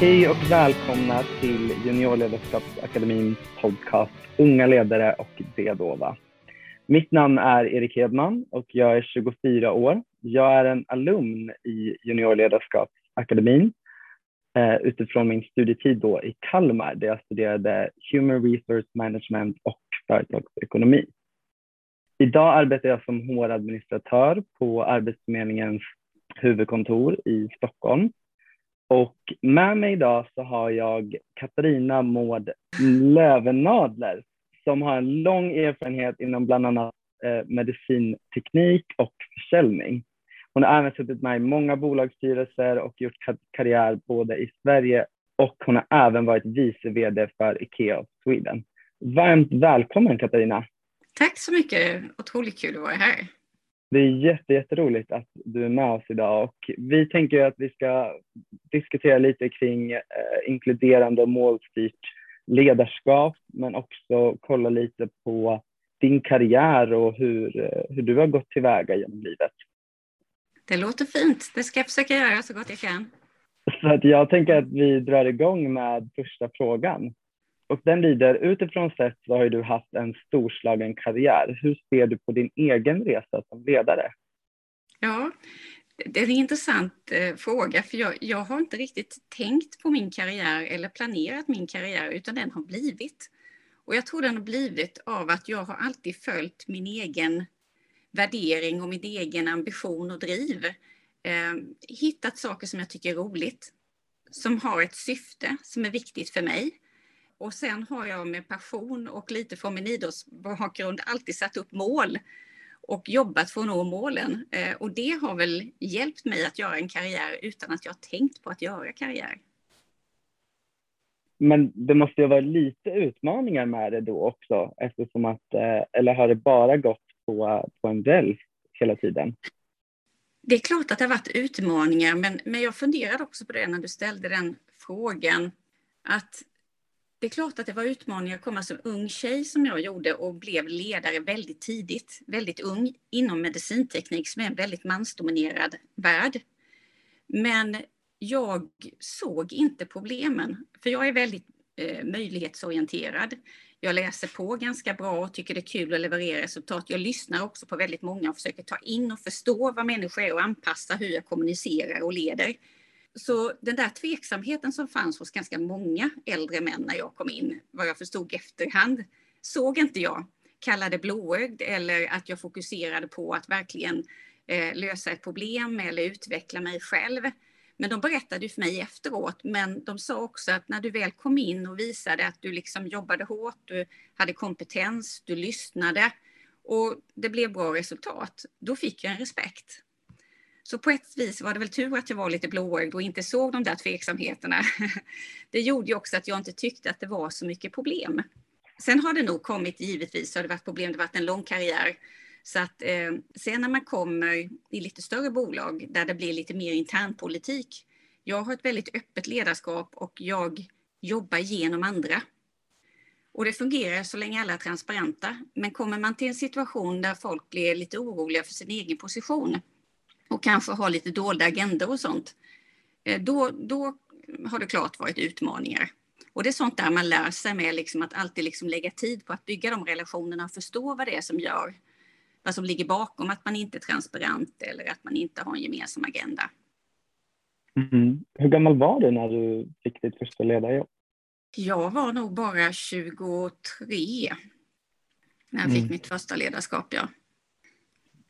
Hej och välkomna till Juniorledarskapsakademins podcast Unga ledare och det dova. Mitt namn är Erik Hedman och jag är 24 år. Jag är en alumn i Juniorledarskapsakademin eh, utifrån min studietid då i Kalmar där jag studerade Human Resource Management och företagsekonomi. Idag arbetar jag som HR-administratör på Arbetsförmedlingens huvudkontor i Stockholm och med mig idag så har jag Katarina Mård Lövenadler som har en lång erfarenhet inom bland annat eh, medicinteknik och försäljning. Hon har även suttit med i många bolagsstyrelser och gjort karriär både i Sverige och hon har även varit vice vd för Ikea Sweden. Varmt välkommen Katarina! Tack så mycket! Otroligt kul att vara här. Det är jätte, jätteroligt att du är med oss idag och vi tänker att vi ska diskutera lite kring eh, inkluderande och målstyrt ledarskap men också kolla lite på din karriär och hur, eh, hur du har gått tillväga genom livet. Det låter fint. Det ska jag försöka göra så gott jag kan. Så att jag tänker att vi drar igång med första frågan. Och den lyder, utifrån sett så har du haft en storslagen karriär. Hur ser du på din egen resa som ledare? Ja, det är en intressant eh, fråga, för jag, jag har inte riktigt tänkt på min karriär eller planerat min karriär, utan den har blivit. Och jag tror den har blivit av att jag har alltid följt min egen värdering och min egen ambition och driv. Eh, hittat saker som jag tycker är roligt, som har ett syfte som är viktigt för mig och sen har jag med passion och lite från min idrottsbakgrund alltid satt upp mål och jobbat för att nå målen. Eh, och det har väl hjälpt mig att göra en karriär utan att jag tänkt på att göra karriär. Men det måste ju vara lite utmaningar med det då också eftersom att, eh, eller har det bara gått på, på en räls hela tiden? Det är klart att det har varit utmaningar, men, men jag funderade också på det när du ställde den frågan. Att det är klart att det var utmaningar att komma som ung tjej som jag gjorde och blev ledare väldigt tidigt, väldigt ung, inom medicinteknik som är en väldigt mansdominerad värld. Men jag såg inte problemen, för jag är väldigt eh, möjlighetsorienterad. Jag läser på ganska bra och tycker det är kul att leverera resultat. Jag lyssnar också på väldigt många och försöker ta in och förstå vad människor är och anpassa hur jag kommunicerar och leder. Så den där tveksamheten som fanns hos ganska många äldre män när jag kom in, vad jag förstod i efterhand, såg inte jag kallade blåögd eller att jag fokuserade på att verkligen eh, lösa ett problem eller utveckla mig själv. Men de berättade för mig efteråt, men de sa också att när du väl kom in och visade att du liksom jobbade hårt, du hade kompetens, du lyssnade och det blev bra resultat, då fick jag en respekt. Så på ett vis var det väl tur att jag var lite blåögd och inte såg de där tveksamheterna. Det gjorde ju också att jag inte tyckte att det var så mycket problem. Sen har det nog kommit, givetvis har det varit problem, det har varit en lång karriär. Så att eh, sen när man kommer i lite större bolag där det blir lite mer internpolitik. Jag har ett väldigt öppet ledarskap och jag jobbar genom andra. Och det fungerar så länge alla är transparenta. Men kommer man till en situation där folk blir lite oroliga för sin egen position och kanske har lite dolda agendor och sånt, eh, då, då har det klart varit utmaningar. Och det är sånt där man lär sig med liksom att alltid liksom lägga tid på att bygga de relationerna och förstå vad det är som gör, vad som ligger bakom att man inte är transparent eller att man inte har en gemensam agenda. Mm. Hur gammal var du när du fick ditt första ledarjobb? Jag var nog bara 23 när jag fick mm. mitt första ledarskap, ja.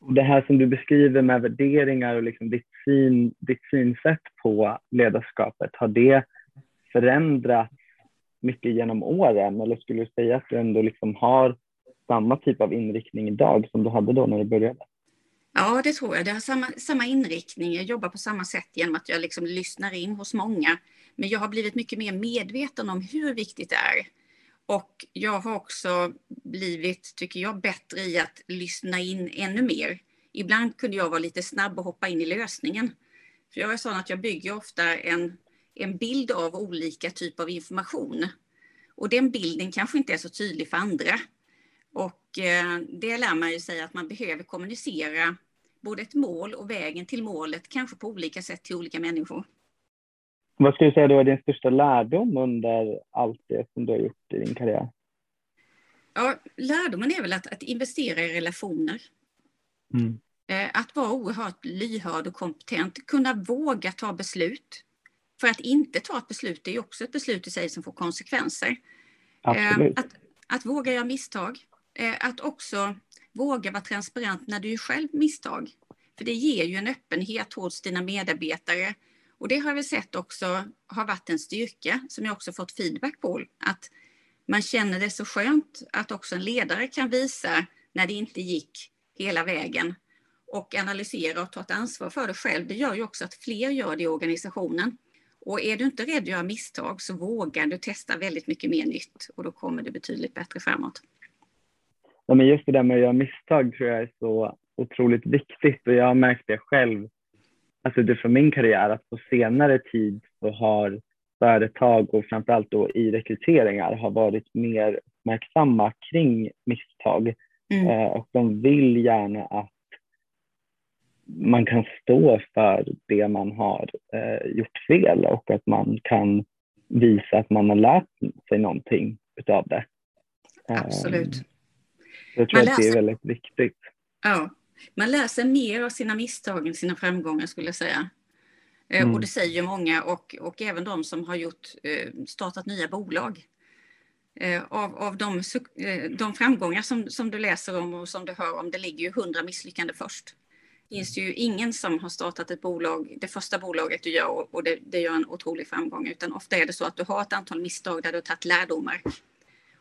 Och det här som du beskriver med värderingar och liksom ditt, syn, ditt synsätt på ledarskapet, har det förändrats mycket genom åren? Eller skulle du säga att du ändå liksom har samma typ av inriktning idag som du hade då när du började? Ja, det tror jag. Det har samma, samma inriktning. Jag jobbar på samma sätt genom att jag liksom lyssnar in hos många. Men jag har blivit mycket mer medveten om hur viktigt det är och jag har också blivit, tycker jag, bättre i att lyssna in ännu mer. Ibland kunde jag vara lite snabb och hoppa in i lösningen. För jag är sån att jag bygger ofta en, en bild av olika typer av information. Och den bilden kanske inte är så tydlig för andra. Och eh, det lär man ju sig att man behöver kommunicera både ett mål och vägen till målet, kanske på olika sätt till olika människor. Vad skulle du säga då är din största lärdom under allt det som du har gjort i din karriär? Ja, lärdomen är väl att, att investera i relationer. Mm. Eh, att vara oerhört lyhörd och kompetent, kunna våga ta beslut. För att inte ta ett beslut är ju också ett beslut i sig som får konsekvenser. Absolut. Att, att våga göra misstag. Eh, att också våga vara transparent när du gör själv misstag. För det ger ju en öppenhet hos dina medarbetare. Och det har vi sett också har varit en styrka som jag också fått feedback på. Att man känner det så skönt att också en ledare kan visa när det inte gick hela vägen och analysera och ta ett ansvar för det själv. Det gör ju också att fler gör det i organisationen. Och är du inte rädd att göra misstag så vågar du testa väldigt mycket mer nytt och då kommer det betydligt bättre framåt. Ja, men just det där med att göra misstag tror jag är så otroligt viktigt och jag har märkt det själv, alltså det från min karriär, att på senare tid så har företag och framförallt då i rekryteringar har varit mer uppmärksamma kring misstag mm. eh, och de vill gärna att man kan stå för det man har eh, gjort fel och att man kan visa att man har lärt sig någonting utav det. Absolut. Eh, jag tror man att det är väldigt viktigt. Ja, man lär sig mer av sina misstag än sina framgångar skulle jag säga. Eh, mm. Och det säger ju många och, och även de som har gjort, eh, startat nya bolag. Eh, av, av de, de framgångar som, som du läser om och som du hör om, det ligger ju hundra misslyckanden först. Det finns ju ingen som har startat ett bolag, det första bolaget du gör och det, det gör en otrolig framgång, utan ofta är det så att du har ett antal misstag där du har tagit lärdomar.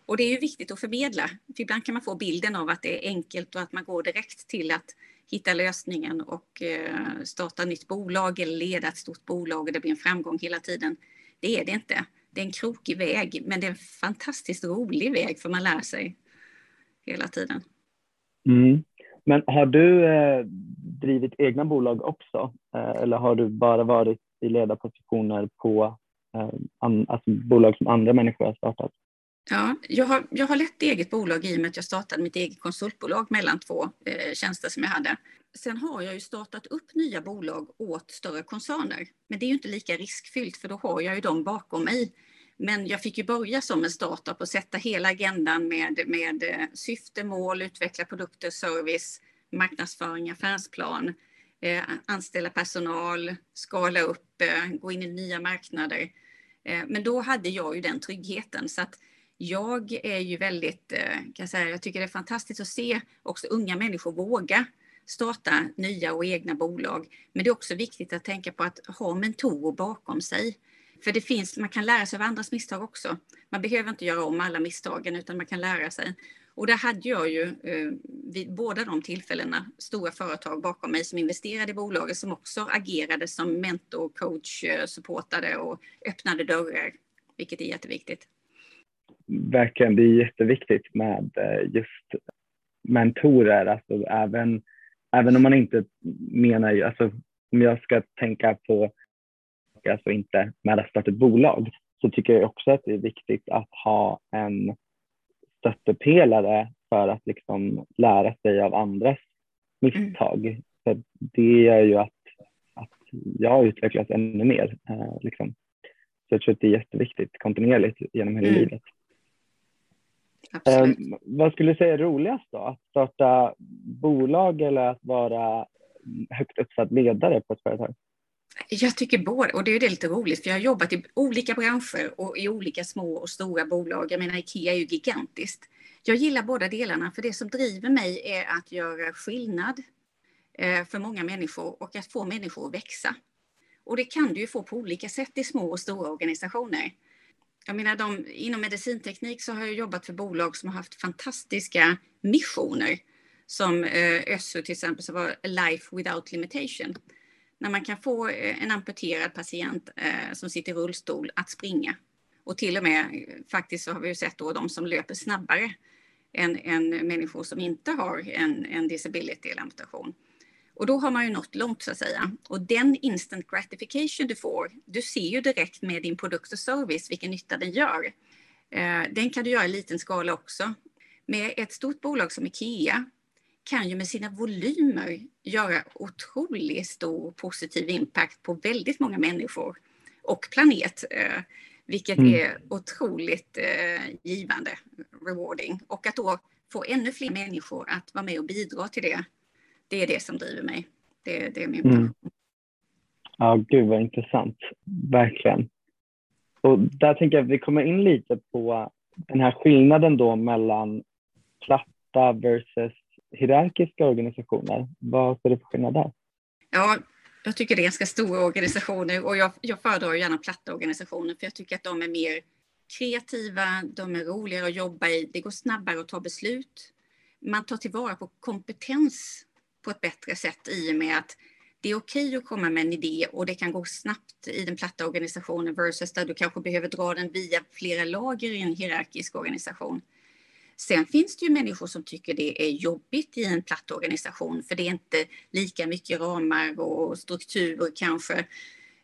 Och det är ju viktigt att förmedla, för ibland kan man få bilden av att det är enkelt och att man går direkt till att hitta lösningen och eh, starta nytt bolag eller leda ett stort bolag och det blir en framgång hela tiden. Det är det inte. Det är en krokig väg, men det är en fantastiskt rolig väg för man lär sig hela tiden. Mm. Men har du eh, drivit egna bolag också? Eh, eller har du bara varit i ledarpositioner på eh, an, alltså bolag som andra människor har startat? Ja, jag har, jag har lett eget bolag i och med att jag startade mitt eget konsultbolag mellan två eh, tjänster som jag hade. Sen har jag ju startat upp nya bolag åt större koncerner. Men det är ju inte lika riskfyllt för då har jag ju dem bakom mig. Men jag fick ju börja som en startup och sätta hela agendan med, med eh, syfte, mål, utveckla produkter, service, marknadsföring, affärsplan, eh, anställa personal, skala upp, eh, gå in i nya marknader. Eh, men då hade jag ju den tryggheten. Så att jag är ju väldigt, eh, kan jag, säga, jag tycker det är fantastiskt att se också unga människor våga starta nya och egna bolag. Men det är också viktigt att tänka på att ha mentorer bakom sig. För det finns, man kan lära sig av andras misstag också. Man behöver inte göra om alla misstagen utan man kan lära sig. Och där hade jag ju eh, vid båda de tillfällena stora företag bakom mig som investerade i bolaget som också agerade som mentor, coach, eh, supportade och öppnade dörrar, vilket är jätteviktigt verkligen, det är jätteviktigt med eh, just mentorer, alltså även, även om man inte menar, alltså om jag ska tänka på, alltså inte med att starta ett bolag, så tycker jag också att det är viktigt att ha en stöttepelare för att liksom lära sig av andras misstag. Mm. För det gör ju att, att jag utvecklas ännu mer. Eh, liksom. Så jag tror att det är jätteviktigt kontinuerligt genom hela mm. livet. Um, vad skulle du säga är roligast då? Att starta bolag eller att vara högt uppsatt ledare på ett företag? Jag tycker både, och det är det lite roligt, för jag har jobbat i olika branscher och i olika små och stora bolag. Jag menar, IKEA är ju gigantiskt. Jag gillar båda delarna, för det som driver mig är att göra skillnad eh, för många människor och att få människor att växa. Och det kan du ju få på olika sätt i små och stora organisationer. Jag menar, de, inom medicinteknik så har jag jobbat för bolag som har haft fantastiska missioner. Som eh, ÖSSU till exempel, som var Life Without Limitation. När man kan få eh, en amputerad patient eh, som sitter i rullstol att springa. Och till och med faktiskt så har vi ju sett då de som löper snabbare än, än människor som inte har en, en disability eller amputation. Och då har man ju nått långt så att säga. Och den instant gratification du får, du ser ju direkt med din produkt och service vilken nytta den gör. Eh, den kan du göra i liten skala också. Med ett stort bolag som IKEA kan ju med sina volymer göra otroligt stor positiv impact på väldigt många människor. och planet. Eh, vilket mm. är otroligt eh, givande, rewarding. Och att då få ännu fler människor att vara med och bidra till det, det är det som driver mig. Det, det är min passion. Mm. Ja, gud vad intressant. Verkligen. Och där tänker jag att vi kommer in lite på den här skillnaden då mellan platta versus hierarkiska organisationer. Vad är det för skillnad där? Ja, jag tycker det är ganska stora organisationer och jag, jag föredrar gärna platta organisationer för jag tycker att de är mer kreativa, de är roligare att jobba i, det går snabbare att ta beslut. Man tar tillvara på kompetens på ett bättre sätt i och med att det är okej att komma med en idé och det kan gå snabbt i den platta organisationen versus där du kanske behöver dra den via flera lager i en hierarkisk organisation. Sen finns det ju människor som tycker det är jobbigt i en platt organisation för det är inte lika mycket ramar och struktur kanske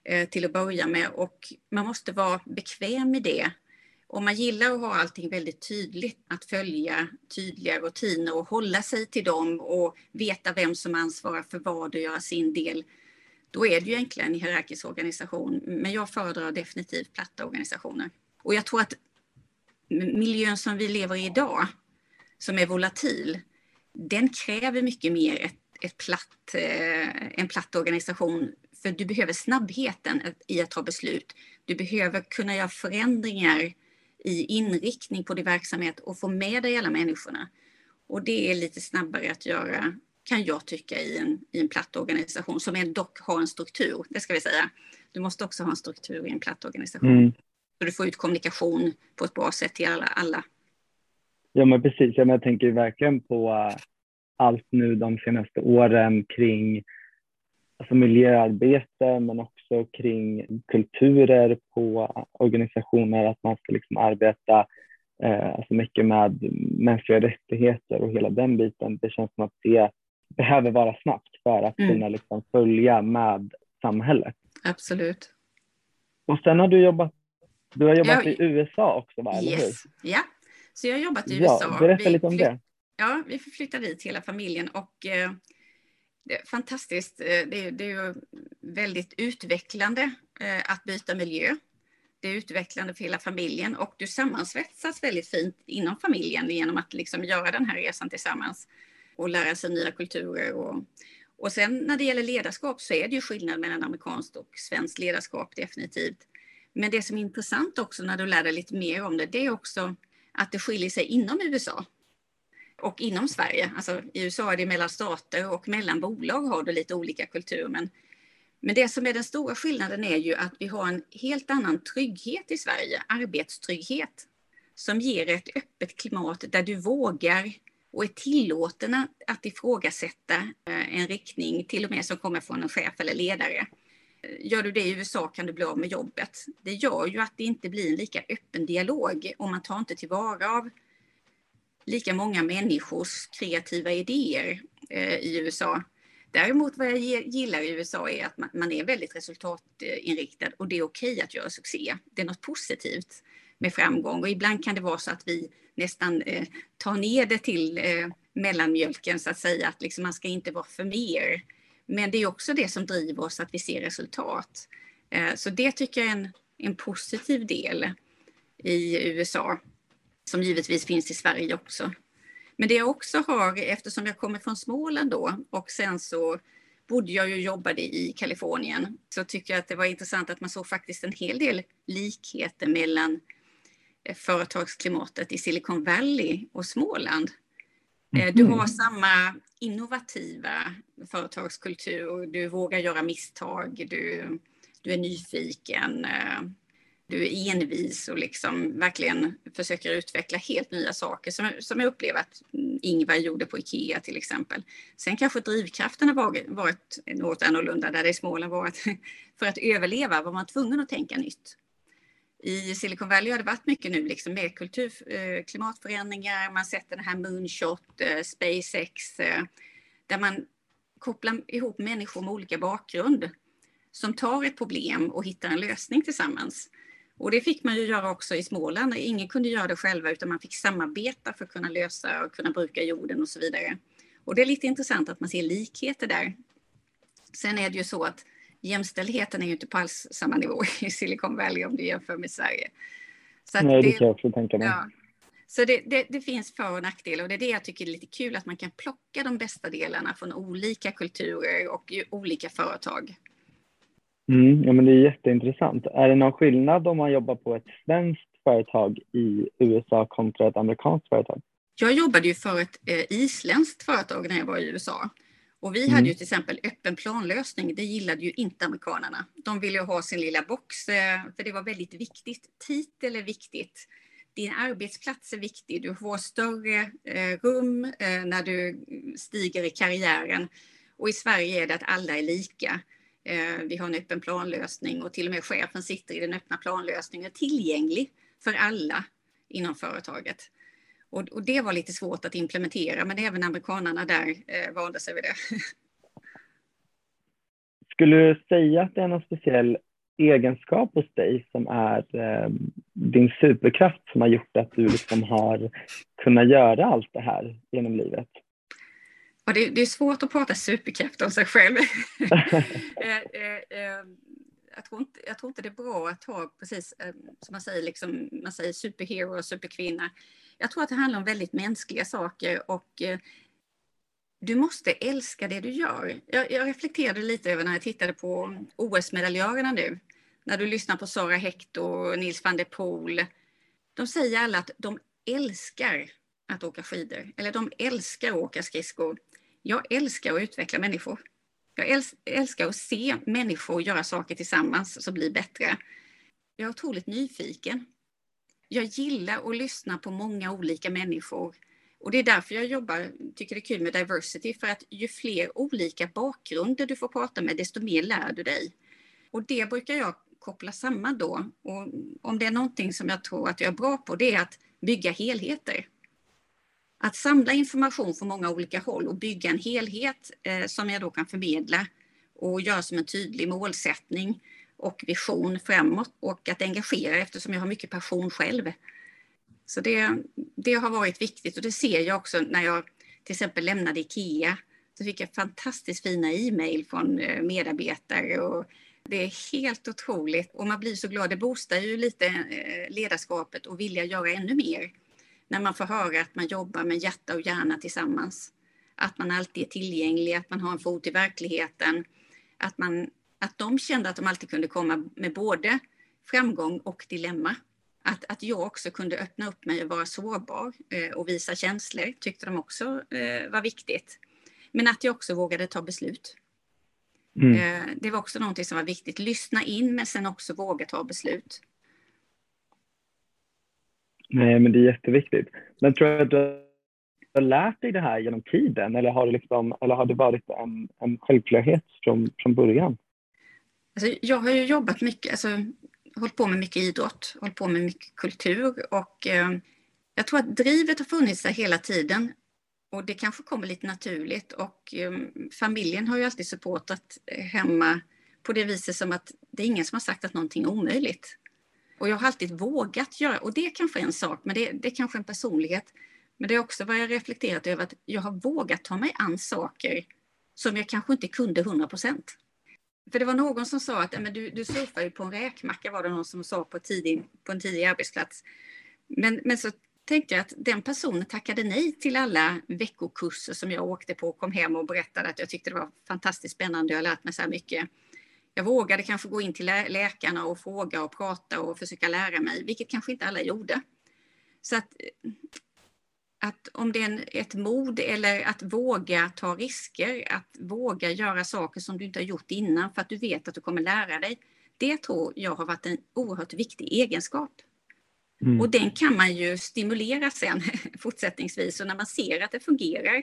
eh, till att börja med och man måste vara bekväm i det. Om man gillar att ha allting väldigt tydligt, att följa tydliga rutiner och hålla sig till dem och veta vem som ansvarar för vad och göra sin del, då är det ju egentligen en hierarkisk organisation. Men jag föredrar definitivt platta organisationer. Och jag tror att miljön som vi lever i idag, som är volatil, den kräver mycket mer ett, ett platt, eh, en platt organisation. För du behöver snabbheten i att ta beslut. Du behöver kunna göra förändringar i inriktning på din verksamhet och få med dig alla människorna. Och det är lite snabbare att göra, kan jag tycka, i en, i en platt organisation som dock har en struktur, det ska vi säga. Du måste också ha en struktur i en platt organisation. Mm. Så du får ut kommunikation på ett bra sätt till alla. alla. Ja, men precis. Jag tänker verkligen på uh, allt nu de senaste åren kring alltså miljöarbete, men också kring kulturer på organisationer, att man ska liksom arbeta eh, alltså mycket med mänskliga rättigheter och hela den biten. Det känns som att det behöver vara snabbt för att mm. kunna liksom följa med samhället. Absolut. Och sen har du jobbat du har jobbat jag, i USA också, va? eller yes. hur? Ja, så jag har jobbat i USA. Ja, berätta lite om det. Ja, vi flyttade dit hela familjen och eh, Eh, eh, det är fantastiskt. Det är, det är väldigt utvecklande eh, att byta miljö. Det är utvecklande för hela familjen och du sammansvetsas väldigt fint inom familjen genom att liksom göra den här resan tillsammans och lära sig nya kulturer. Och, och sen när det gäller ledarskap så är det ju skillnad mellan amerikanskt och svenskt ledarskap definitivt. Men det som är intressant också när du lär dig lite mer om det, det är också att det skiljer sig inom USA och inom Sverige. Alltså, I USA är det mellan stater och mellan bolag har du lite olika kultur. Men, men det som är den stora skillnaden är ju att vi har en helt annan trygghet i Sverige, arbetstrygghet, som ger ett öppet klimat där du vågar och är tillåten att ifrågasätta eh, en riktning, till och med som kommer från en chef eller ledare. Gör du det i USA kan du bli av med jobbet. Det gör ju att det inte blir en lika öppen dialog och man tar inte tillvara av lika många människors kreativa idéer eh, i USA. Däremot vad jag gillar i USA är att man är väldigt resultatinriktad och det är okej att göra succé. Det är något positivt med framgång och ibland kan det vara så att vi nästan eh, tar ner det till eh, mellanmjölken så att säga, att liksom man ska inte vara för mer. Men det är också det som driver oss att vi ser resultat. Eh, så det tycker jag är en, en positiv del i USA som givetvis finns i Sverige också. Men det jag också har, eftersom jag kommer från Småland då och sen så bodde jag och jobbade i Kalifornien, så tycker jag att det var intressant att man såg faktiskt en hel del likheter mellan eh, företagsklimatet i Silicon Valley och Småland. Mm. Du har samma innovativa företagskultur, du vågar göra misstag, du, du är nyfiken, eh, du är envis och liksom verkligen försöker utveckla helt nya saker som, som jag upplever att Ingvar gjorde på Ikea till exempel. Sen kanske drivkraften har varit, varit något annorlunda där det i Småland var att för att överleva var man tvungen att tänka nytt. I Silicon Valley har det varit mycket nu liksom med kultur, eh, klimatförändringar, man sätter den här moonshot, eh, SpaceX, eh, där man kopplar ihop människor med olika bakgrund som tar ett problem och hittar en lösning tillsammans. Och det fick man ju göra också i Småland. Ingen kunde göra det själva utan man fick samarbeta för att kunna lösa och kunna bruka jorden och så vidare. Och det är lite intressant att man ser likheter där. Sen är det ju så att jämställdheten är ju inte på alls samma nivå i Silicon Valley om du jämför med Sverige. Nej, det, det kan jag också tänka mig. Ja, så det, det, det, finns för och nackdelar och det är det jag tycker är lite kul att man kan plocka de bästa delarna från olika kulturer och olika företag. Mm, ja, men det är jätteintressant. Är det någon skillnad om man jobbar på ett svenskt företag i USA kontra ett amerikanskt företag? Jag jobbade ju för ett eh, isländskt företag när jag var i USA. Och vi mm. hade ju till exempel öppen planlösning. Det gillade ju inte amerikanerna. De ville ju ha sin lilla box, eh, för det var väldigt viktigt. Titel är viktigt din arbetsplats är viktig. Du får större eh, rum eh, när du stiger i karriären. Och i Sverige är det att alla är lika. Eh, vi har en öppen planlösning och till och med chefen sitter i den öppna planlösningen tillgänglig för alla inom företaget. Och, och det var lite svårt att implementera, men även amerikanarna där eh, valde sig vid det. Skulle du säga att det är någon speciell egenskap hos dig som är eh, din superkraft som har gjort att du liksom har kunnat göra allt det här genom livet? Ja, det, det är svårt att prata superkraft om sig själv. Eh, eh, eh, jag, tror inte, jag tror inte det är bra att ha precis som man säger, liksom, man säger superhero och superkvinna. Jag tror att det handlar om väldigt mänskliga saker och du måste älska det du gör. Jag, jag reflekterade lite över när jag tittade på OS-medaljörerna nu. När du lyssnar på Sara Hector och Nils van der Poel. De säger alla att de älskar att åka skidor. Eller de älskar att åka skridskor. Jag älskar att utveckla människor. Jag älskar att se människor göra saker tillsammans som blir bättre. Jag är otroligt nyfiken. Jag gillar att lyssna på många olika människor och det är därför jag jobbar, tycker det är kul med diversity, för att ju fler olika bakgrunder du får prata med, desto mer lär du dig. Och det brukar jag koppla samman då. Och om det är någonting som jag tror att jag är bra på, det är att bygga helheter. Att samla information från många olika håll och bygga en helhet eh, som jag då kan förmedla och göra som en tydlig målsättning och vision framåt och att engagera eftersom jag har mycket passion själv. Så det, det har varit viktigt och det ser jag också när jag till exempel lämnade Ikea. Så fick jag fantastiskt fina e-mail från eh, medarbetare och det är helt otroligt och man blir så glad. Det boostar ju lite eh, ledarskapet och vilja göra ännu mer. När man får höra att man jobbar med hjärta och hjärna tillsammans. Att man alltid är tillgänglig, att man har en fot i verkligheten. Att, man, att de kände att de alltid kunde komma med både framgång och dilemma. Att, att jag också kunde öppna upp mig och vara sårbar eh, och visa känslor tyckte de också eh, var viktigt. Men att jag också vågade ta beslut. Mm. Eh, det var också någonting som var viktigt. Lyssna in men sen också våga ta beslut. Nej, men det är jätteviktigt. Men tror du att du har lärt dig det här genom tiden eller har det, liksom, eller har det varit en, en självklarhet från, från början? Alltså, jag har ju jobbat mycket, alltså, hållit på med mycket idrott, hållit på med mycket kultur och eh, jag tror att drivet har funnits där hela tiden och det kanske kommer lite naturligt och eh, familjen har ju alltid supportat eh, hemma på det viset som att det är ingen som har sagt att någonting är omöjligt. Och jag har alltid vågat göra, och det är kanske en sak, men det, det är kanske en personlighet. Men det är också vad jag reflekterat över, att jag har vågat ta mig an saker som jag kanske inte kunde 100 procent. För det var någon som sa att men du, du surfar ju på en räkmacka, var det någon som sa på, tidig, på en tidig arbetsplats. Men, men så tänkte jag att den personen tackade nej till alla veckokurser som jag åkte på och kom hem och berättade att jag tyckte det var fantastiskt spännande, jag har lärt mig så här mycket. Jag vågade kanske gå in till läkarna och fråga och prata och försöka lära mig, vilket kanske inte alla gjorde. Så att att om det är ett mod eller att våga ta risker, att våga göra saker som du inte har gjort innan för att du vet att du kommer lära dig. Det tror jag har varit en oerhört viktig egenskap. Mm. Och den kan man ju stimulera sen fortsättningsvis och när man ser att det fungerar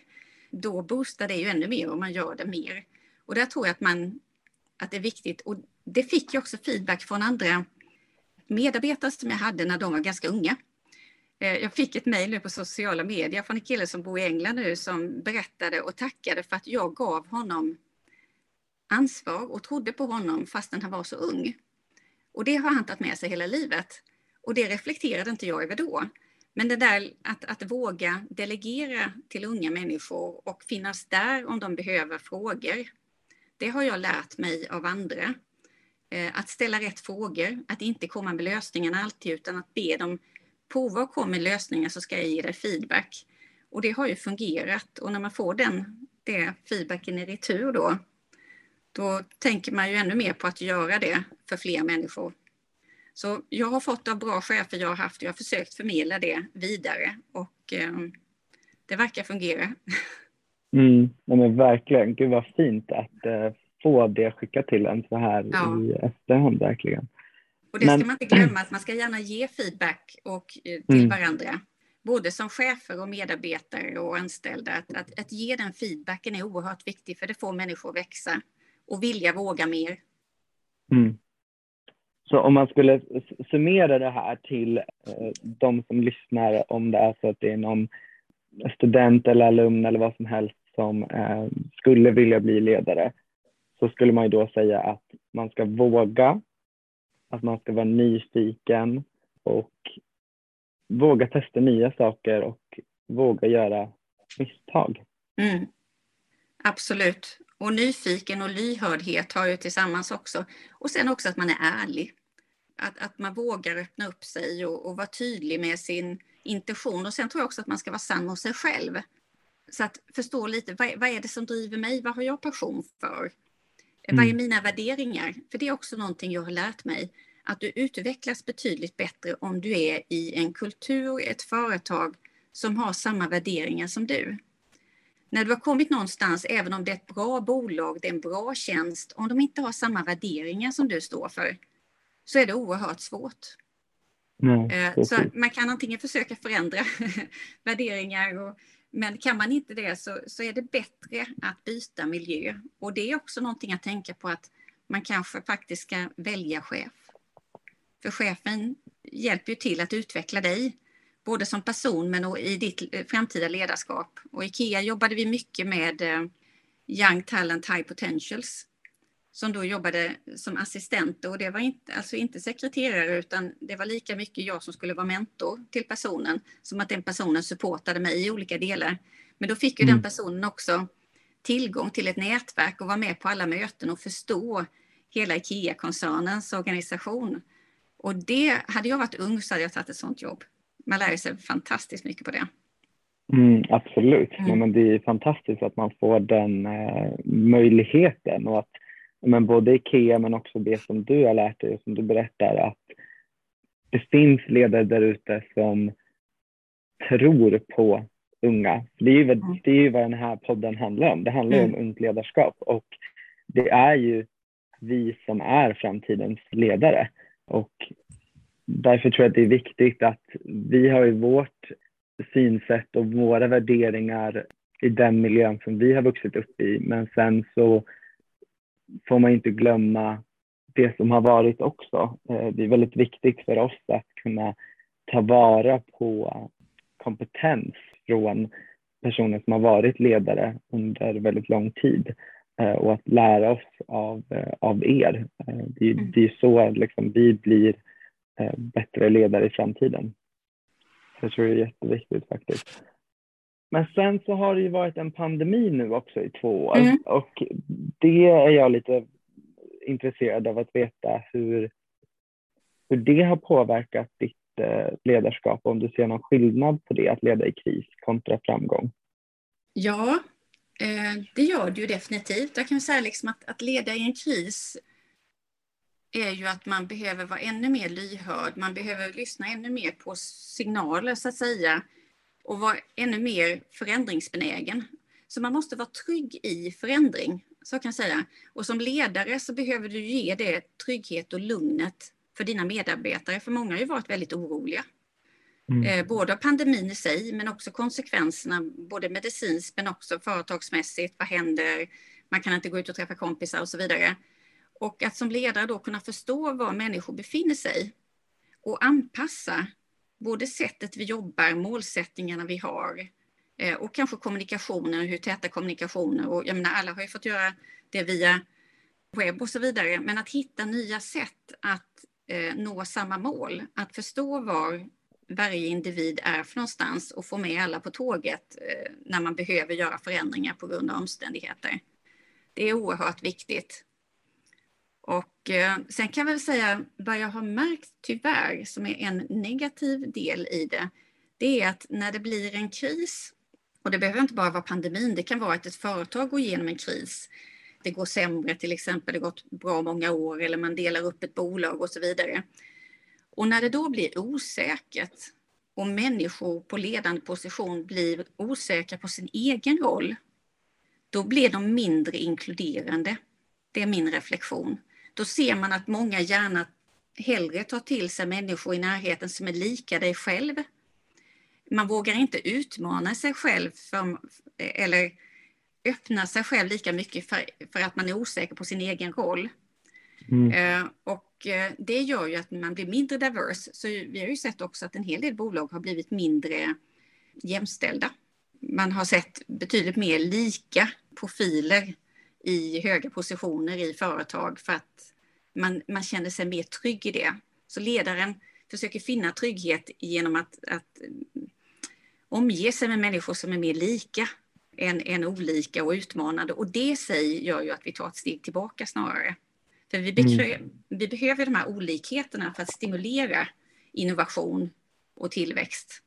då boostar det ju ännu mer om man gör det mer. Och där tror jag att, man, att det är viktigt och det fick jag också feedback från andra medarbetare som jag hade när de var ganska unga. Eh, jag fick ett mejl nu på sociala medier från en kille som bor i England nu som berättade och tackade för att jag gav honom ansvar och trodde på honom fastän han var så ung. Och det har han tagit med sig hela livet. Och det reflekterade inte jag över då. Men det där att, att våga delegera till unga människor och finnas där om de behöver frågor det har jag lärt mig av andra. Eh, att ställa rätt frågor, att inte komma med lösningarna alltid utan att be dem prova och komma med lösningar så ska jag ge dig feedback. Och det har ju fungerat och när man får den det feedbacken i retur då, då tänker man ju ännu mer på att göra det för fler människor. Så jag har fått av bra chefer jag har haft, jag har försökt förmedla det vidare och eh, det verkar fungera. Mm, men verkligen, gud vad fint att eh, få det skickat till en så här ja. i efterhand verkligen. Och det men... ska man inte glömma, att man ska gärna ge feedback och, eh, till mm. varandra. Både som chefer och medarbetare och anställda. Att, att, att, ge den feedbacken är oerhört viktigt för det får människor att växa och vilja våga mer. Mm. Så om man skulle summera det här till eh, de som lyssnar, om det är så att det är någon student eller alumn eller vad som helst som eh, skulle vilja bli ledare, så skulle man ju då säga att man ska våga, att man ska vara nyfiken och våga testa nya saker och våga göra misstag. Mm. Absolut. Och nyfiken och lyhördhet har ju tillsammans också. Och sen också att man är ärlig. Att, att man vågar öppna upp sig och, och vara tydlig med sin intention. Och sen tror jag också att man ska vara sann mot sig själv. Så att förstå lite, vad, vad är det som driver mig? Vad har jag passion för? Mm. Vad är mm. mina värderingar? För det är också någonting jag har lärt mig. Att du utvecklas betydligt bättre om du är i en kultur, ett företag som har samma värderingar som du. När du har kommit någonstans, även om det är ett bra bolag, det är en bra tjänst, om de inte har samma värderingar som du står för, så är det oerhört svårt. Mm, så man kan antingen försöka förändra värderingar och men kan man inte det så, så är det bättre att byta miljö. Och det är också någonting att tänka på att man kanske faktiskt ska välja chef. För chefen hjälper ju till att utveckla dig, både som person men i ditt framtida ledarskap. Och i IKEA jobbade vi mycket med eh, Young Talent High Potentials som då jobbade som assistent och det var inte, alltså inte sekreterare utan det var lika mycket jag som skulle vara mentor till personen som att den personen supportade mig i olika delar. Men då fick ju mm. den personen också tillgång till ett nätverk och vara med på alla möten och förstå hela IKEA-koncernens organisation. Och det, hade jag varit ung så hade jag tagit ett sånt jobb. Man lär sig fantastiskt mycket på det. Mm, absolut, mm. men det är fantastiskt att man får den eh, möjligheten och att men både Ikea men också det som du har lärt dig och som du berättar att det finns ledare där ute som tror på unga. Det är, ju, mm. det är ju vad den här podden handlar om. Det handlar mm. om ungt ledarskap och det är ju vi som är framtidens ledare. Och därför tror jag att det är viktigt att vi har ju vårt synsätt och våra värderingar i den miljön som vi har vuxit upp i. Men sen så får man inte glömma det som har varit också. Eh, det är väldigt viktigt för oss att kunna ta vara på kompetens från personer som har varit ledare under väldigt lång tid eh, och att lära oss av, eh, av er. Det är, mm. det är så liksom vi blir bättre ledare i framtiden. Jag tror det är jätteviktigt faktiskt. Men sen så har det ju varit en pandemi nu också i två år mm. och det är jag lite intresserad av att veta hur, hur det har påverkat ditt eh, ledarskap, om du ser någon skillnad på det, att leda i kris kontra framgång. Ja, eh, det gör det ju definitivt. Jag kan säga liksom att, att leda i en kris är ju att man behöver vara ännu mer lyhörd. Man behöver lyssna ännu mer på signaler så att säga och vara ännu mer förändringsbenägen. Så man måste vara trygg i förändring, så kan jag säga. Och som ledare så behöver du ge det trygghet och lugnet för dina medarbetare, för många har ju varit väldigt oroliga. Mm. Eh, både av pandemin i sig, men också konsekvenserna, både medicinskt men också företagsmässigt. Vad händer? Man kan inte gå ut och träffa kompisar och så vidare. Och att som ledare då kunna förstå var människor befinner sig och anpassa både sättet vi jobbar, målsättningarna vi har eh, och kanske kommunikationen, hur täta kommunikationer och jag menar alla har ju fått göra det via webb och så vidare, men att hitta nya sätt att eh, nå samma mål, att förstå var varje individ är för någonstans och få med alla på tåget eh, när man behöver göra förändringar på grund av omständigheter. Det är oerhört viktigt. Och eh, sen kan jag väl säga vad jag har märkt tyvärr som är en negativ del i det. Det är att när det blir en kris, och det behöver inte bara vara pandemin, det kan vara att ett företag går igenom en kris. Det går sämre till exempel, det har gått bra många år eller man delar upp ett bolag och så vidare. Och när det då blir osäkert och människor på ledande position blir osäkra på sin egen roll, då blir de mindre inkluderande. Det är min reflektion. Då ser man att många gärna hellre tar till sig människor i närheten som är lika dig själv. Man vågar inte utmana sig själv för, eller öppna sig själv lika mycket för, för att man är osäker på sin egen roll. Mm. Eh, och eh, det gör ju att man blir mindre diverse. Så vi har ju sett också att en hel del bolag har blivit mindre jämställda. Man har sett betydligt mer lika profiler i höga positioner i företag för att man, man känner sig mer trygg i det. Så ledaren försöker finna trygghet genom att, att omge sig med människor som är mer lika än, än olika och utmanande. Och det i sig gör ju att vi tar ett steg tillbaka snarare. För vi, behöver, mm. vi behöver de här olikheterna för att stimulera innovation och tillväxt.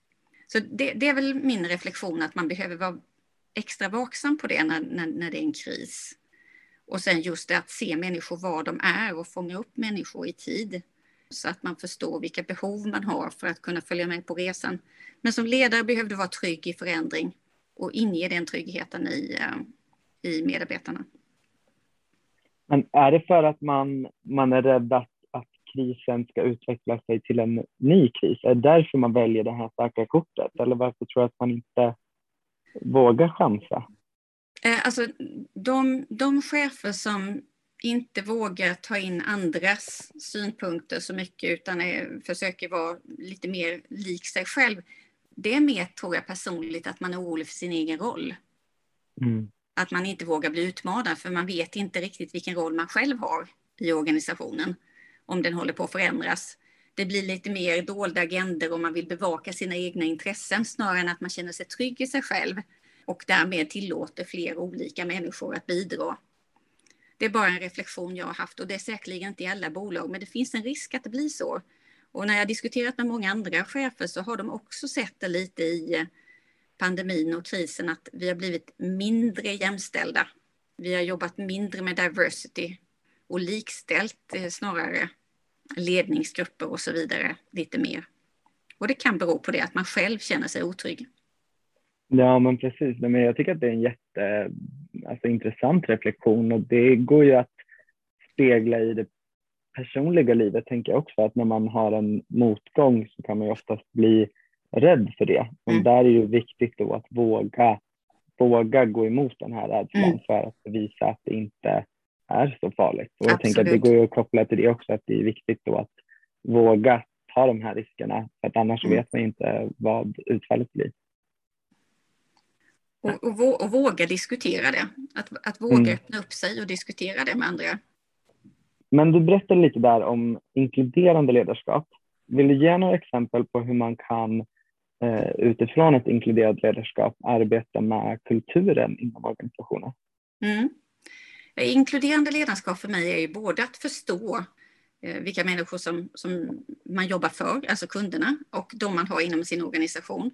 Så det, det, är väl min reflektion att man behöver vara extra vaksam på det när, när, när det är en kris. Och sen just det att se människor var de är och fånga upp människor i tid. Så att man förstår vilka behov man har för att kunna följa med på resan. Men som ledare behöver du vara trygg i förändring och inge den tryggheten i, eh, i medarbetarna. Men är det för att man, man är rädd att, att krisen ska utveckla sig till en ny kris? Är det därför man väljer det här starka kortet? Eller varför tror du att man inte vågar chansa? Eh, alltså, de, de chefer som inte vågar ta in andras synpunkter så mycket utan är, försöker vara lite mer lik sig själv. Det är mer, tror jag personligt, att man är orolig för sin egen roll. Mm. Att man inte vågar bli utmanad för man vet inte riktigt vilken roll man själv har i organisationen. Om den håller på att förändras. Det blir lite mer dolda agender om man vill bevaka sina egna intressen snarare än att man känner sig trygg i sig själv och därmed tillåter fler olika människor att bidra. Det är bara en reflektion jag har haft och det är säkerligen inte i alla bolag, men det finns en risk att det blir så. Och när jag diskuterat med många andra chefer så har de också sett det lite i eh, pandemin och krisen att vi har blivit mindre jämställda. Vi har jobbat mindre med diversity och likställt eh, snarare ledningsgrupper och så vidare lite mer. Och det kan bero på det att man själv känner sig otrygg. Ja, men precis. Men jag tycker att det är en jätte, alltså, intressant reflektion och det går ju att spegla i det personliga livet, tänker jag också, att när man har en motgång så kan man ju oftast bli rädd för det. Men mm. där är det viktigt då att våga, våga gå emot den här rädslan mm. för att bevisa att det inte är så farligt. Och jag tänker att det går ju att koppla till det också, att det är viktigt då att våga ta de här riskerna, för att annars mm. vet man inte vad utfallet blir. Och, och, och, våga diskutera det. Att, att våga mm. öppna upp sig och diskutera det med andra. Men du berättade lite där om inkluderande ledarskap. Vill du ge några exempel på hur man kan eh, utifrån ett inkluderat ledarskap arbeta med kulturen inom organisationen? Mm. Inkluderande ledarskap för mig är ju både att förstå eh, vilka människor som, som man jobbar för, alltså kunderna, och de man har inom sin organisation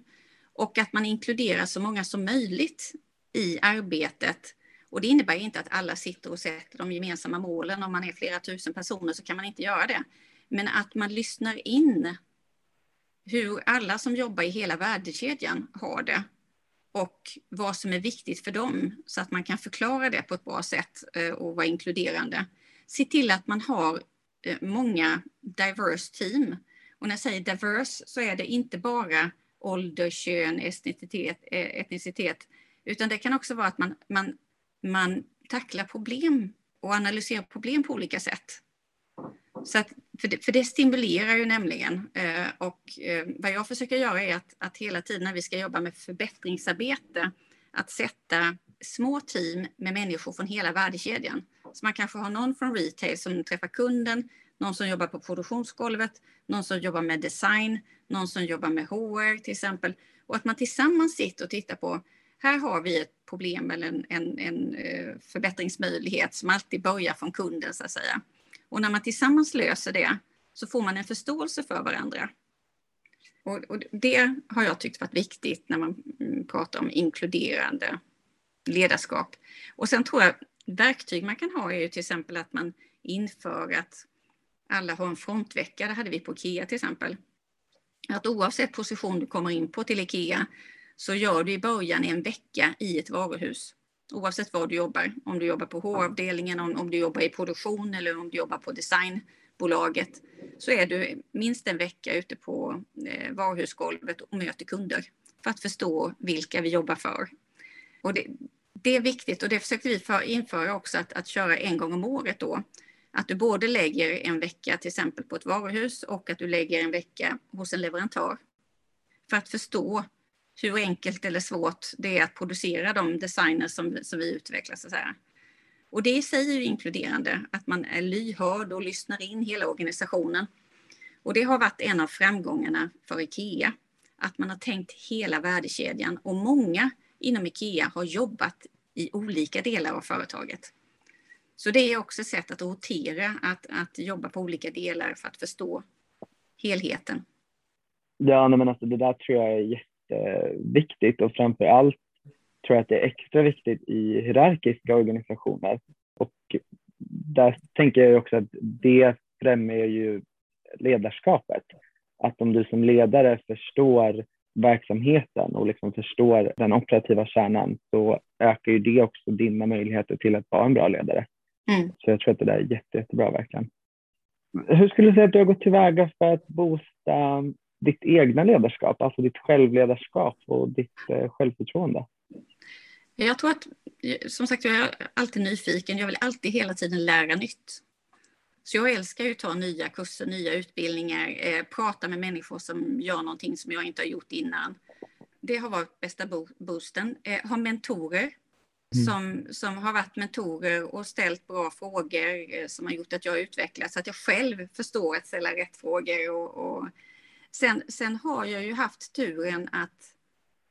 och att man inkluderar så många som möjligt i arbetet. Och det innebär inte att alla sitter och sätter de gemensamma målen. Om man är flera tusen personer så kan man inte göra det. Men att man lyssnar in hur alla som jobbar i hela värdekedjan har det och vad som är viktigt för dem så att man kan förklara det på ett bra sätt eh, och vara inkluderande. Se till att man har eh, många diverse team. Och när jag säger diverse så är det inte bara ålder, kön, etnicitet, eh, etnicitet. Utan det kan också vara att man, man, man tacklar problem och analyserar problem på olika sätt. Så att, för, det, för det stimulerar ju nämligen. Eh, och eh, vad jag försöker göra är att, att hela tiden när vi ska jobba med förbättringsarbete, att sätta små team med människor från hela värdekedjan. Så man kanske har någon från retail som träffar kunden, någon som jobbar på produktionsgolvet, någon som jobbar med design, någon som jobbar med HR till exempel. Och att man tillsammans sitter och tittar på, här har vi ett problem eller en, en, en eh, förbättringsmöjlighet som alltid börjar från kunden så att säga. Och när man tillsammans löser det så får man en förståelse för varandra. Och, och det har jag tyckt varit viktigt när man mm, pratar om inkluderande ledarskap. Och sen tror jag verktyg man kan ha är ju till exempel att man inför att alla har en frontvecka. Det hade vi på IKEA till exempel. Att oavsett position du kommer in på till IKEA så gör du i början en vecka i ett varuhus. Oavsett var du jobbar. Om du jobbar på HR-avdelningen, om, om du jobbar i produktion eller om du jobbar på designbolaget. Så är du minst en vecka ute på eh, varuhusgolvet och möter kunder. För att förstå vilka vi jobbar för. Och det, det är viktigt och det försökte vi för, införa också att, att köra en gång om året då. Att du både lägger en vecka till exempel på ett varuhus och att du lägger en vecka hos en leverantör. För att förstå hur enkelt eller svårt det är att producera de designer som, som vi utvecklar. Så här. Och det i sig är inkluderande, att man är lyhörd och lyssnar in hela organisationen. Och det har varit en av framgångarna för IKEA, att man har tänkt hela värdekedjan och många inom IKEA har jobbat i olika delar av företaget. Så det är också ett sätt att rotera, att, att jobba på olika delar för att förstå helheten. Ja, men alltså det där tror jag är jätteviktigt och framför allt tror jag att det är extra viktigt i hierarkiska organisationer. Och där tänker jag också att det främjar ju ledarskapet. Att om du som ledare förstår verksamheten och liksom förstår den operativa kärnan så ökar ju det också dina möjligheter till att vara en bra ledare. Mm. Så jag tror att det där är jätte, jättebra verkligen. Hur skulle du säga att du har gått tillväga för att boosta ditt egna ledarskap, alltså ditt självledarskap och ditt eh, självförtroende? Jag tror att, som sagt, jag är alltid nyfiken. Jag vill alltid hela tiden lära nytt. Så jag älskar ju att ta nya kurser, nya utbildningar, eh, prata med människor som gör någonting som jag inte har gjort innan. Det har varit bästa boosten. Eh, ha mentorer mm. som, som har varit mentorer och ställt bra frågor eh, som har gjort att jag utvecklats, att jag själv förstår att ställa rätt frågor. Och, och sen, sen har jag ju haft turen att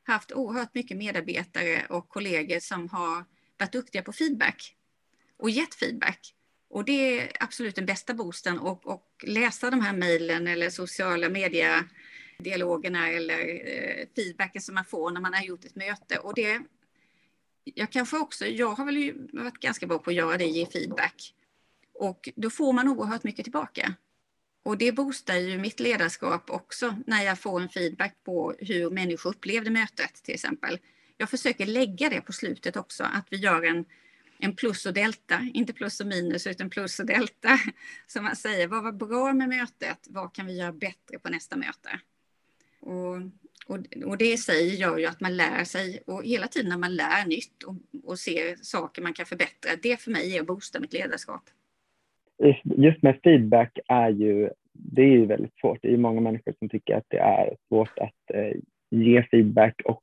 haft oerhört mycket medarbetare och kollegor som har varit duktiga på feedback och gett feedback. Och det är absolut den bästa boosten och, och läsa de här mejlen eller sociala mediedialogerna, eller eh, feedbacken som man får när man har gjort ett möte. Och det, jag kanske också, jag har väl varit ganska bra på att göra det, ge feedback. Och då får man oerhört mycket tillbaka. Och det boostar ju mitt ledarskap också när jag får en feedback på hur människor upplevde mötet till exempel. Jag försöker lägga det på slutet också, att vi gör en en plus och delta, inte plus och minus utan plus och delta. Som man säger, vad var bra med mötet? Vad kan vi göra bättre på nästa möte? Och, och, och det i sig gör ju att man lär sig och hela tiden när man lär nytt och, och ser saker man kan förbättra, det för mig är att boosta mitt ledarskap. Just med feedback är ju, det är ju väldigt svårt. Det är många människor som tycker att det är svårt att eh, ge feedback och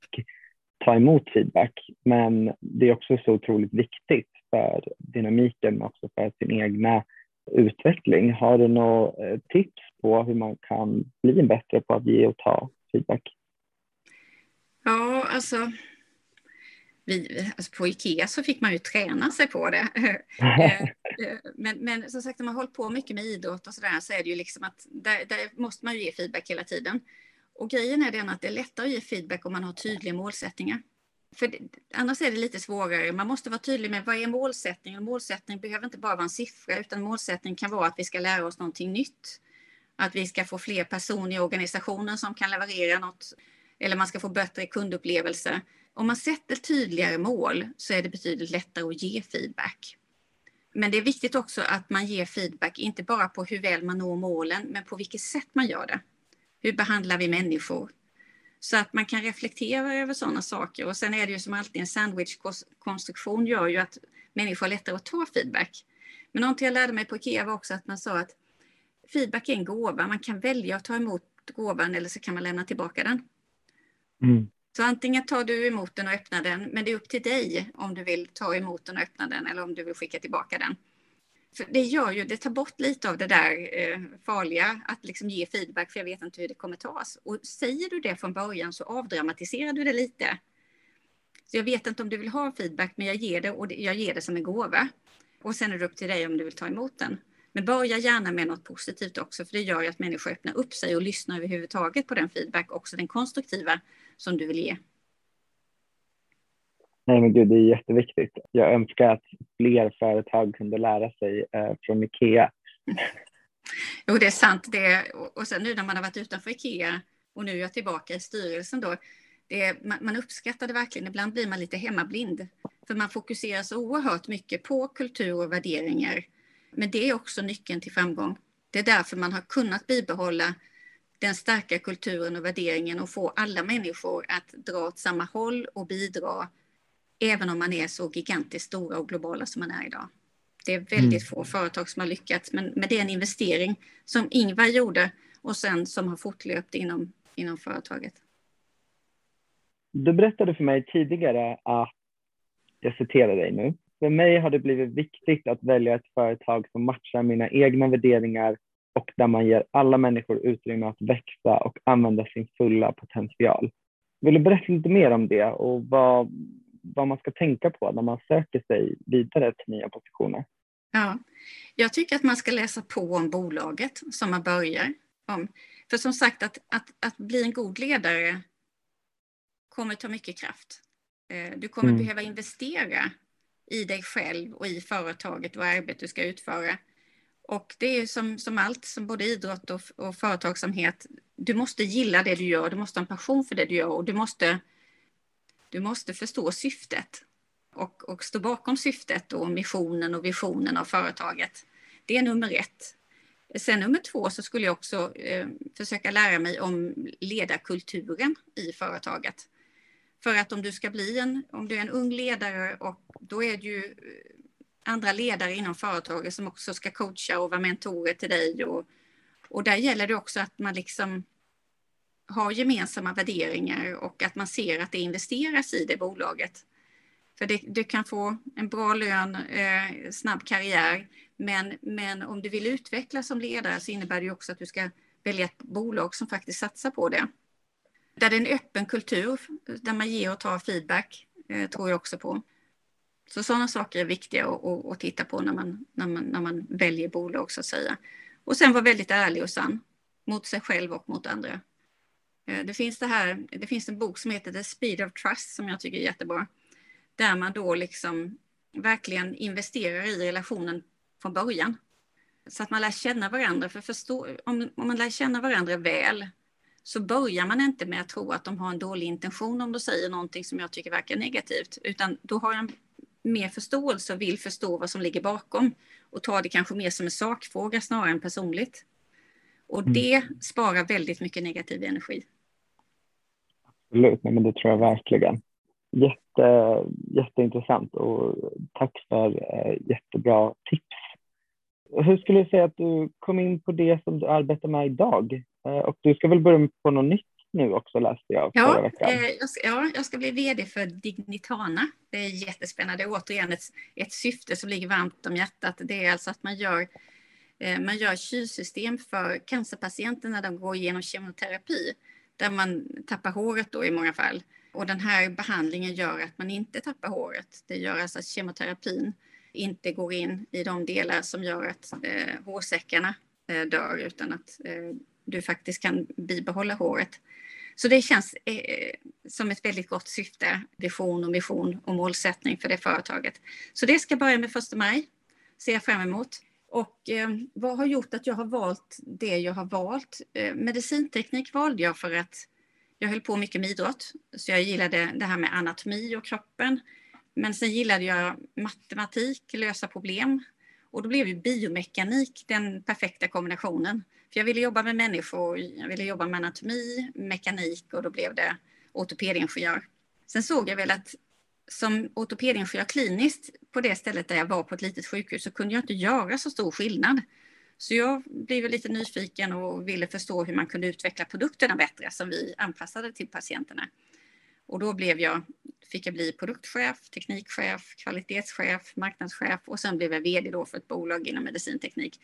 ta emot feedback. Men det är också så otroligt viktigt för dynamiken och också för sin egna utveckling. Har du några eh, tips på hur man kan bli bättre på att ge och ta feedback? Ja, alltså, vi, alltså på Ikea så fick man ju träna sig på det. Eh, eh, men, men som sagt, när man har hållit på mycket med idrott och sådär så är det ju liksom att där, där måste man ju ge feedback hela tiden. Och grejen är den att det är lättare att ge feedback om man har tydliga målsättningar. För det, annars är det lite svårare. Man måste vara tydlig med vad är målsättningen. Målsättning behöver inte bara vara en siffra, utan målsättning kan vara att vi ska lära oss någonting nytt. Att vi ska få fler personer i organisationen som kan leverera något, eller man ska få bättre kundupplevelse. Om man sätter tydligare mål så är det betydligt lättare att ge feedback. Men det är viktigt också att man ger feedback, inte bara på hur väl man når målen, men på vilket sätt man gör det. Hur behandlar vi människor? Så att man kan reflektera över sådana saker. Och sen är det ju som alltid en sandwichkonstruktion gör ju att människor har lättare att ta feedback. Men någonting jag lärde mig på IKEA var också att man sa att feedback är en gåva. Man kan välja att ta emot gåvan eller så kan man lämna tillbaka den. Mm. Så antingen tar du emot den och öppnar den, men det är upp till dig om du vill ta emot den och öppna den eller om du vill skicka tillbaka den. För det gör ju, det tar bort lite av det där eh, farliga, att liksom ge feedback, för jag vet inte hur det kommer tas. Och säger du det från början så avdramatiserar du det lite. Så jag vet inte om du vill ha feedback, men jag ger det och jag ger det som en gåva. Och sen är det upp till dig om du vill ta emot den. Men börja gärna med något positivt också, för det gör ju att människor öppnar upp sig och lyssnar överhuvudtaget på den feedback, också den konstruktiva, som du vill ge. Nej men gud, det är jätteviktigt. Jag önskar att fler företag kunde lära sig eh, från Ikea. Jo, det är sant. Det, och sen nu när man har varit utanför Ikea och nu är jag tillbaka i styrelsen då, det, man, man uppskattar det verkligen. Ibland blir man lite hemmablind. För man fokuserar så oerhört mycket på kultur och värderingar. Men det är också nyckeln till framgång. Det är därför man har kunnat bibehålla den starka kulturen och värderingen och få alla människor att dra åt samma håll och bidra, även om man är så gigantiskt stora och globala som man är idag. Det är väldigt mm. få företag som har lyckats, men, men det är en investering som Ingvar gjorde och sen som har fortlöpt inom, inom företaget. Du berättade för mig tidigare att, jag citerar dig nu, för mig har det blivit viktigt att välja ett företag som matchar mina egna värderingar och där man ger alla människor utrymme att växa och använda sin fulla potential. Vill du berätta lite mer om det och vad, vad man ska tänka på när man söker sig vidare till nya positioner? Ja, jag tycker att man ska läsa på om bolaget som man börjar om. För som sagt, att, att, att bli en god ledare kommer ta mycket kraft. Eh, du kommer mm. behöva investera i dig själv och i företaget och arbetet du ska utföra. Och det är som, som allt, som både idrott och, och företagsamhet. Du måste gilla det du gör, du måste ha en passion för det du gör och du måste, du måste förstå syftet och, och stå bakom syftet och missionen och visionen av företaget. Det är nummer ett. Sen nummer två så skulle jag också eh, försöka lära mig om ledarkulturen i företaget. För att om du ska bli en, om du är en ung ledare och då är det ju eh, andra ledare inom företaget som också ska coacha och vara mentorer till dig. Och, och där gäller det också att man liksom har gemensamma värderingar och att man ser att det investeras i det bolaget. För det, du kan få en bra lön, eh, snabb karriär, men, men om du vill utvecklas som ledare så innebär det också att du ska välja ett bolag som faktiskt satsar på det. Där det är en öppen kultur, där man ger och tar feedback, eh, tror jag också på. Så sådana saker är viktiga att, att, att, titta på när man, när, man, när man väljer bolag så att säga. Och sen vara väldigt ärlig och sann mot sig själv och mot andra. Eh, det finns, det här, det finns en bok som heter The Speed of Trust som jag tycker är jättebra. Där man då liksom verkligen investerar i relationen från början. Så att man lär känna varandra. För förstå, om, om man lär känna varandra väl så börjar man inte med att tro att de har en dålig intention om de säger någonting som jag tycker verkar negativt. Utan då har jag mer förståelse och vill förstå vad som ligger bakom. Och tar det kanske mer som en sakfråga snarare än personligt. Och mm. det sparar väldigt mycket negativ energi. Absolut, men det tror jag verkligen. Jätte, jätteintressant och tack för eh, jättebra tips. Hur skulle du säga att du kom in på det som du arbetar med idag? Eh, och du ska väl börja på något nytt nu också läste jag ja, förra veckan. Eh, jag ska, ja, jag ska bli vd för Dignitana. Det är jättespännande. Återigen ett, ett syfte som ligger varmt om hjärtat. Det är alltså att man gör, eh, man gör kylsystem för cancerpatienter när de går igenom kemoterapi. Där man tappar håret då i många fall. Och den här behandlingen gör att man inte tappar håret. Det gör alltså att kemoterapin inte går in i de delar som gör att eh, hårsäckarna eh, dör utan att eh, du faktiskt kan bibehålla håret. Så det känns eh, som ett väldigt gott syfte, vision och mission och målsättning för det företaget. Så det ska börja med första maj, ser jag fram emot. Och eh, vad har gjort att jag har valt det jag har valt? Eh, medicinteknik valde jag för att jag höll på mycket med idrott, så jag gillade det här med anatomi och kroppen. Men sen gillade jag matematik, lösa problem. Och då blev ju biomekanik den perfekta kombinationen. För jag ville jobba med människor, jag ville jobba med anatomi, mekanik och då blev det ortopedingenjör. Sen såg jag väl att som ortopedingenjör kliniskt på det stället där jag var på ett litet sjukhus så kunde jag inte göra så stor skillnad. Så jag blev lite nyfiken och ville förstå hur man kunde utveckla produkterna bättre som vi anpassade till patienterna. Och då blev jag, fick jag bli produktchef, teknikchef, kvalitetschef, marknadschef och sen blev jag vd då för ett bolag inom medicinteknik.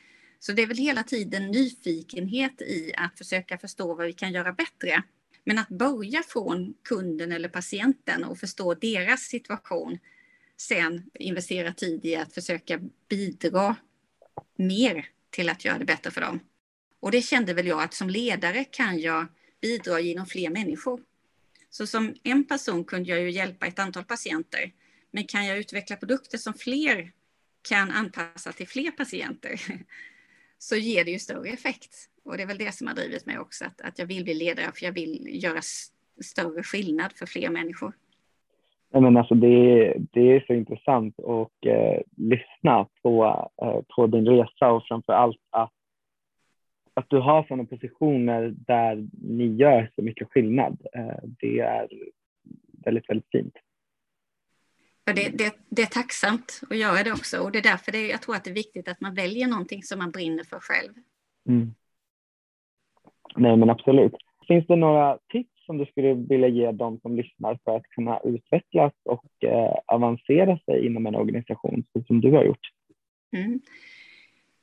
Så det är väl hela tiden nyfikenhet i att försöka förstå vad vi kan göra bättre. Men att börja från kunden eller patienten och förstå deras situation, sen investera tid i att försöka bidra mer till att göra det bättre för dem. Och det kände väl jag att som ledare kan jag bidra genom fler människor. Så som en person kunde jag ju hjälpa ett antal patienter. Men kan jag utveckla produkter som fler kan anpassa till fler patienter så ger det ju större effekt. Och det är väl det som har drivit mig också, att, att jag vill bli ledare för jag vill göra större skillnad för fler människor. Nej, men alltså det, det är så intressant att eh, lyssna på, eh, på din resa och framför allt att, att du har sådana positioner där ni gör så mycket skillnad. Eh, det är väldigt, väldigt fint. Ja, det, det, det, är tacksamt att göra det också och det är därför det, jag tror att det är viktigt att man väljer någonting som man brinner för själv. Mm. Nej, men absolut. Finns det några tips som du skulle vilja ge dem som lyssnar för att kunna utvecklas och eh, avancera sig inom en organisation som du har gjort? Mm.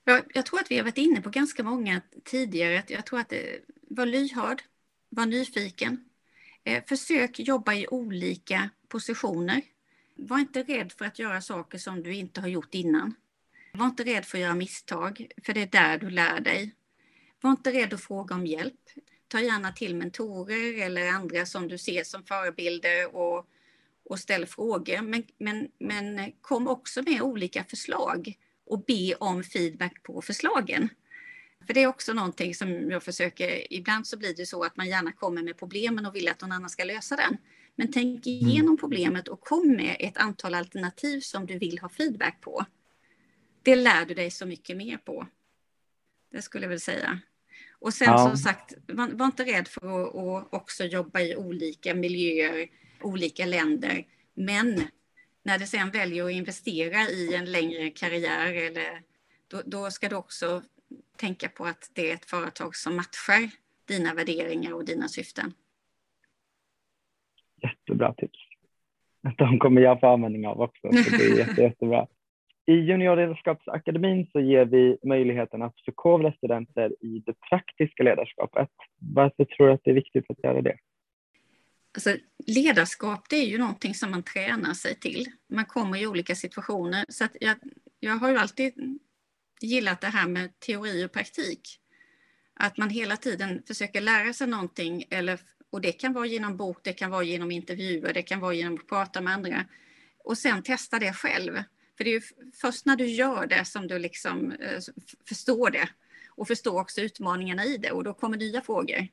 Jag, jag, tror att vi har varit inne på ganska många tidigare. Jag tror att det var lyhörd, var nyfiken. Eh, försök jobba i olika positioner. Var inte rädd för att göra saker som du inte har gjort innan. Var inte rädd för att göra misstag, för det är där du lär dig. Var inte rädd att fråga om hjälp ta gärna till mentorer eller andra som du ser som förebilder och, och ställ frågor. Men, men, men kom också med olika förslag och be om feedback på förslagen. För det är också någonting som jag försöker, ibland så blir det så att man gärna kommer med problemen och vill att någon annan ska lösa den. Men tänk mm. igenom problemet och kom med ett antal alternativ som du vill ha feedback på. Det lär du dig så mycket mer på. Det skulle jag väl säga. Och sen ja. som sagt, var, var, inte rädd för att, att också jobba i olika miljöer, olika länder. Men när du sen väljer att investera i en längre karriär, eller, då, då ska du också tänka på att det är ett företag som matchar dina värderingar och dina syften. Jättebra tips. De kommer jag få användning av också. Så det är jätte, jättebra. I Juniorledarskapsakademin så ger vi möjligheten att förkovra studenter i det praktiska ledarskapet. Varför tror du att det är viktigt att göra det? Alltså, ledarskap det är ju någonting som man tränar sig till. Man kommer i olika situationer. Så jag, jag har ju alltid gillat det här med teori och praktik. Att man hela tiden försöker lära sig någonting. Eller, och det kan vara genom bok, det kan vara genom intervjuer, det kan vara genom att prata med andra. Och sen testa det själv. För det är först när du gör det som du liksom eh, förstår det och förstår också utmaningarna i det och då kommer nya frågor.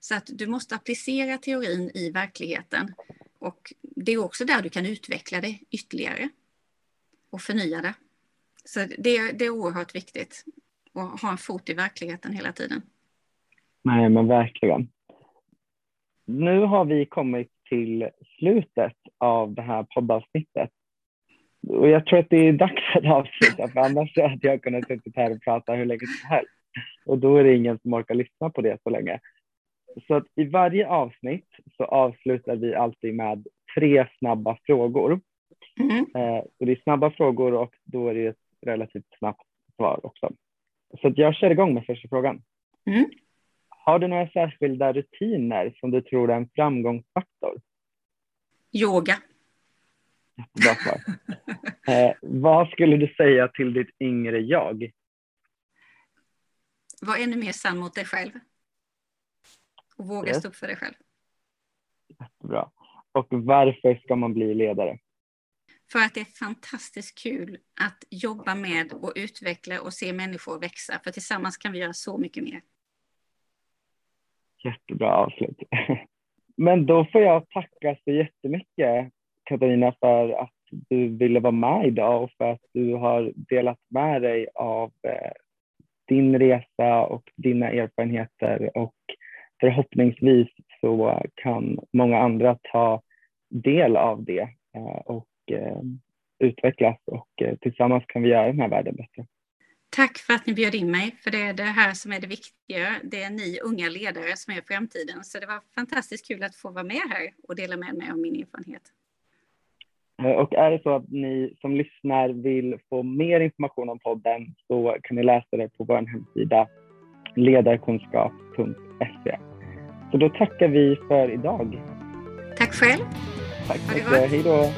Så att du måste applicera teorin i verkligheten och det är också där du kan utveckla det ytterligare och förnya det. Så det, det är oerhört viktigt att ha en fot i verkligheten hela tiden. Nej, men verkligen. Nu har vi kommit till slutet av det här poddavsnittet och jag tror att det är dags att avsluta, för annars hade jag kunnat sitta här och prata hur länge som helst. Och då är det ingen som orkar lyssna på det så länge. Så att i varje avsnitt så avslutar vi alltid med tre snabba frågor. Mm. Eh, så det är snabba frågor och då är det ett relativt snabbt svar också. Så att jag kör igång med första frågan. Mm. Har du några särskilda rutiner som du tror är en framgångsfaktor? Yoga. Bra svar. Eh, vad skulle du säga till ditt yngre jag? Var ännu mer sann mot dig själv. Och våga yes. stå upp för dig själv. Jättebra. Och varför ska man bli ledare? För att det är fantastiskt kul att jobba med och utveckla och se människor växa. För tillsammans kan vi göra så mycket mer. Jättebra avslut. Men då får jag tacka så jättemycket Katarina för att du ville vara med idag och för att du har delat med dig av eh, din resa och dina erfarenheter och förhoppningsvis så kan många andra ta del av det eh, och eh, utvecklas och tillsammans kan vi göra den här världen bättre. Tack för att ni bjöd in mig, för det är det här som är det viktiga. Det är ni unga ledare som är framtiden. Så det var fantastiskt kul att få vara med här och dela med mig av min erfarenhet. Och är det så att ni som lyssnar vill få mer information om podden så kan ni läsa det på vår hemsida ledarkunskap.se. Så då tackar vi för idag. Tack själv. Tack så mycket. Hej då.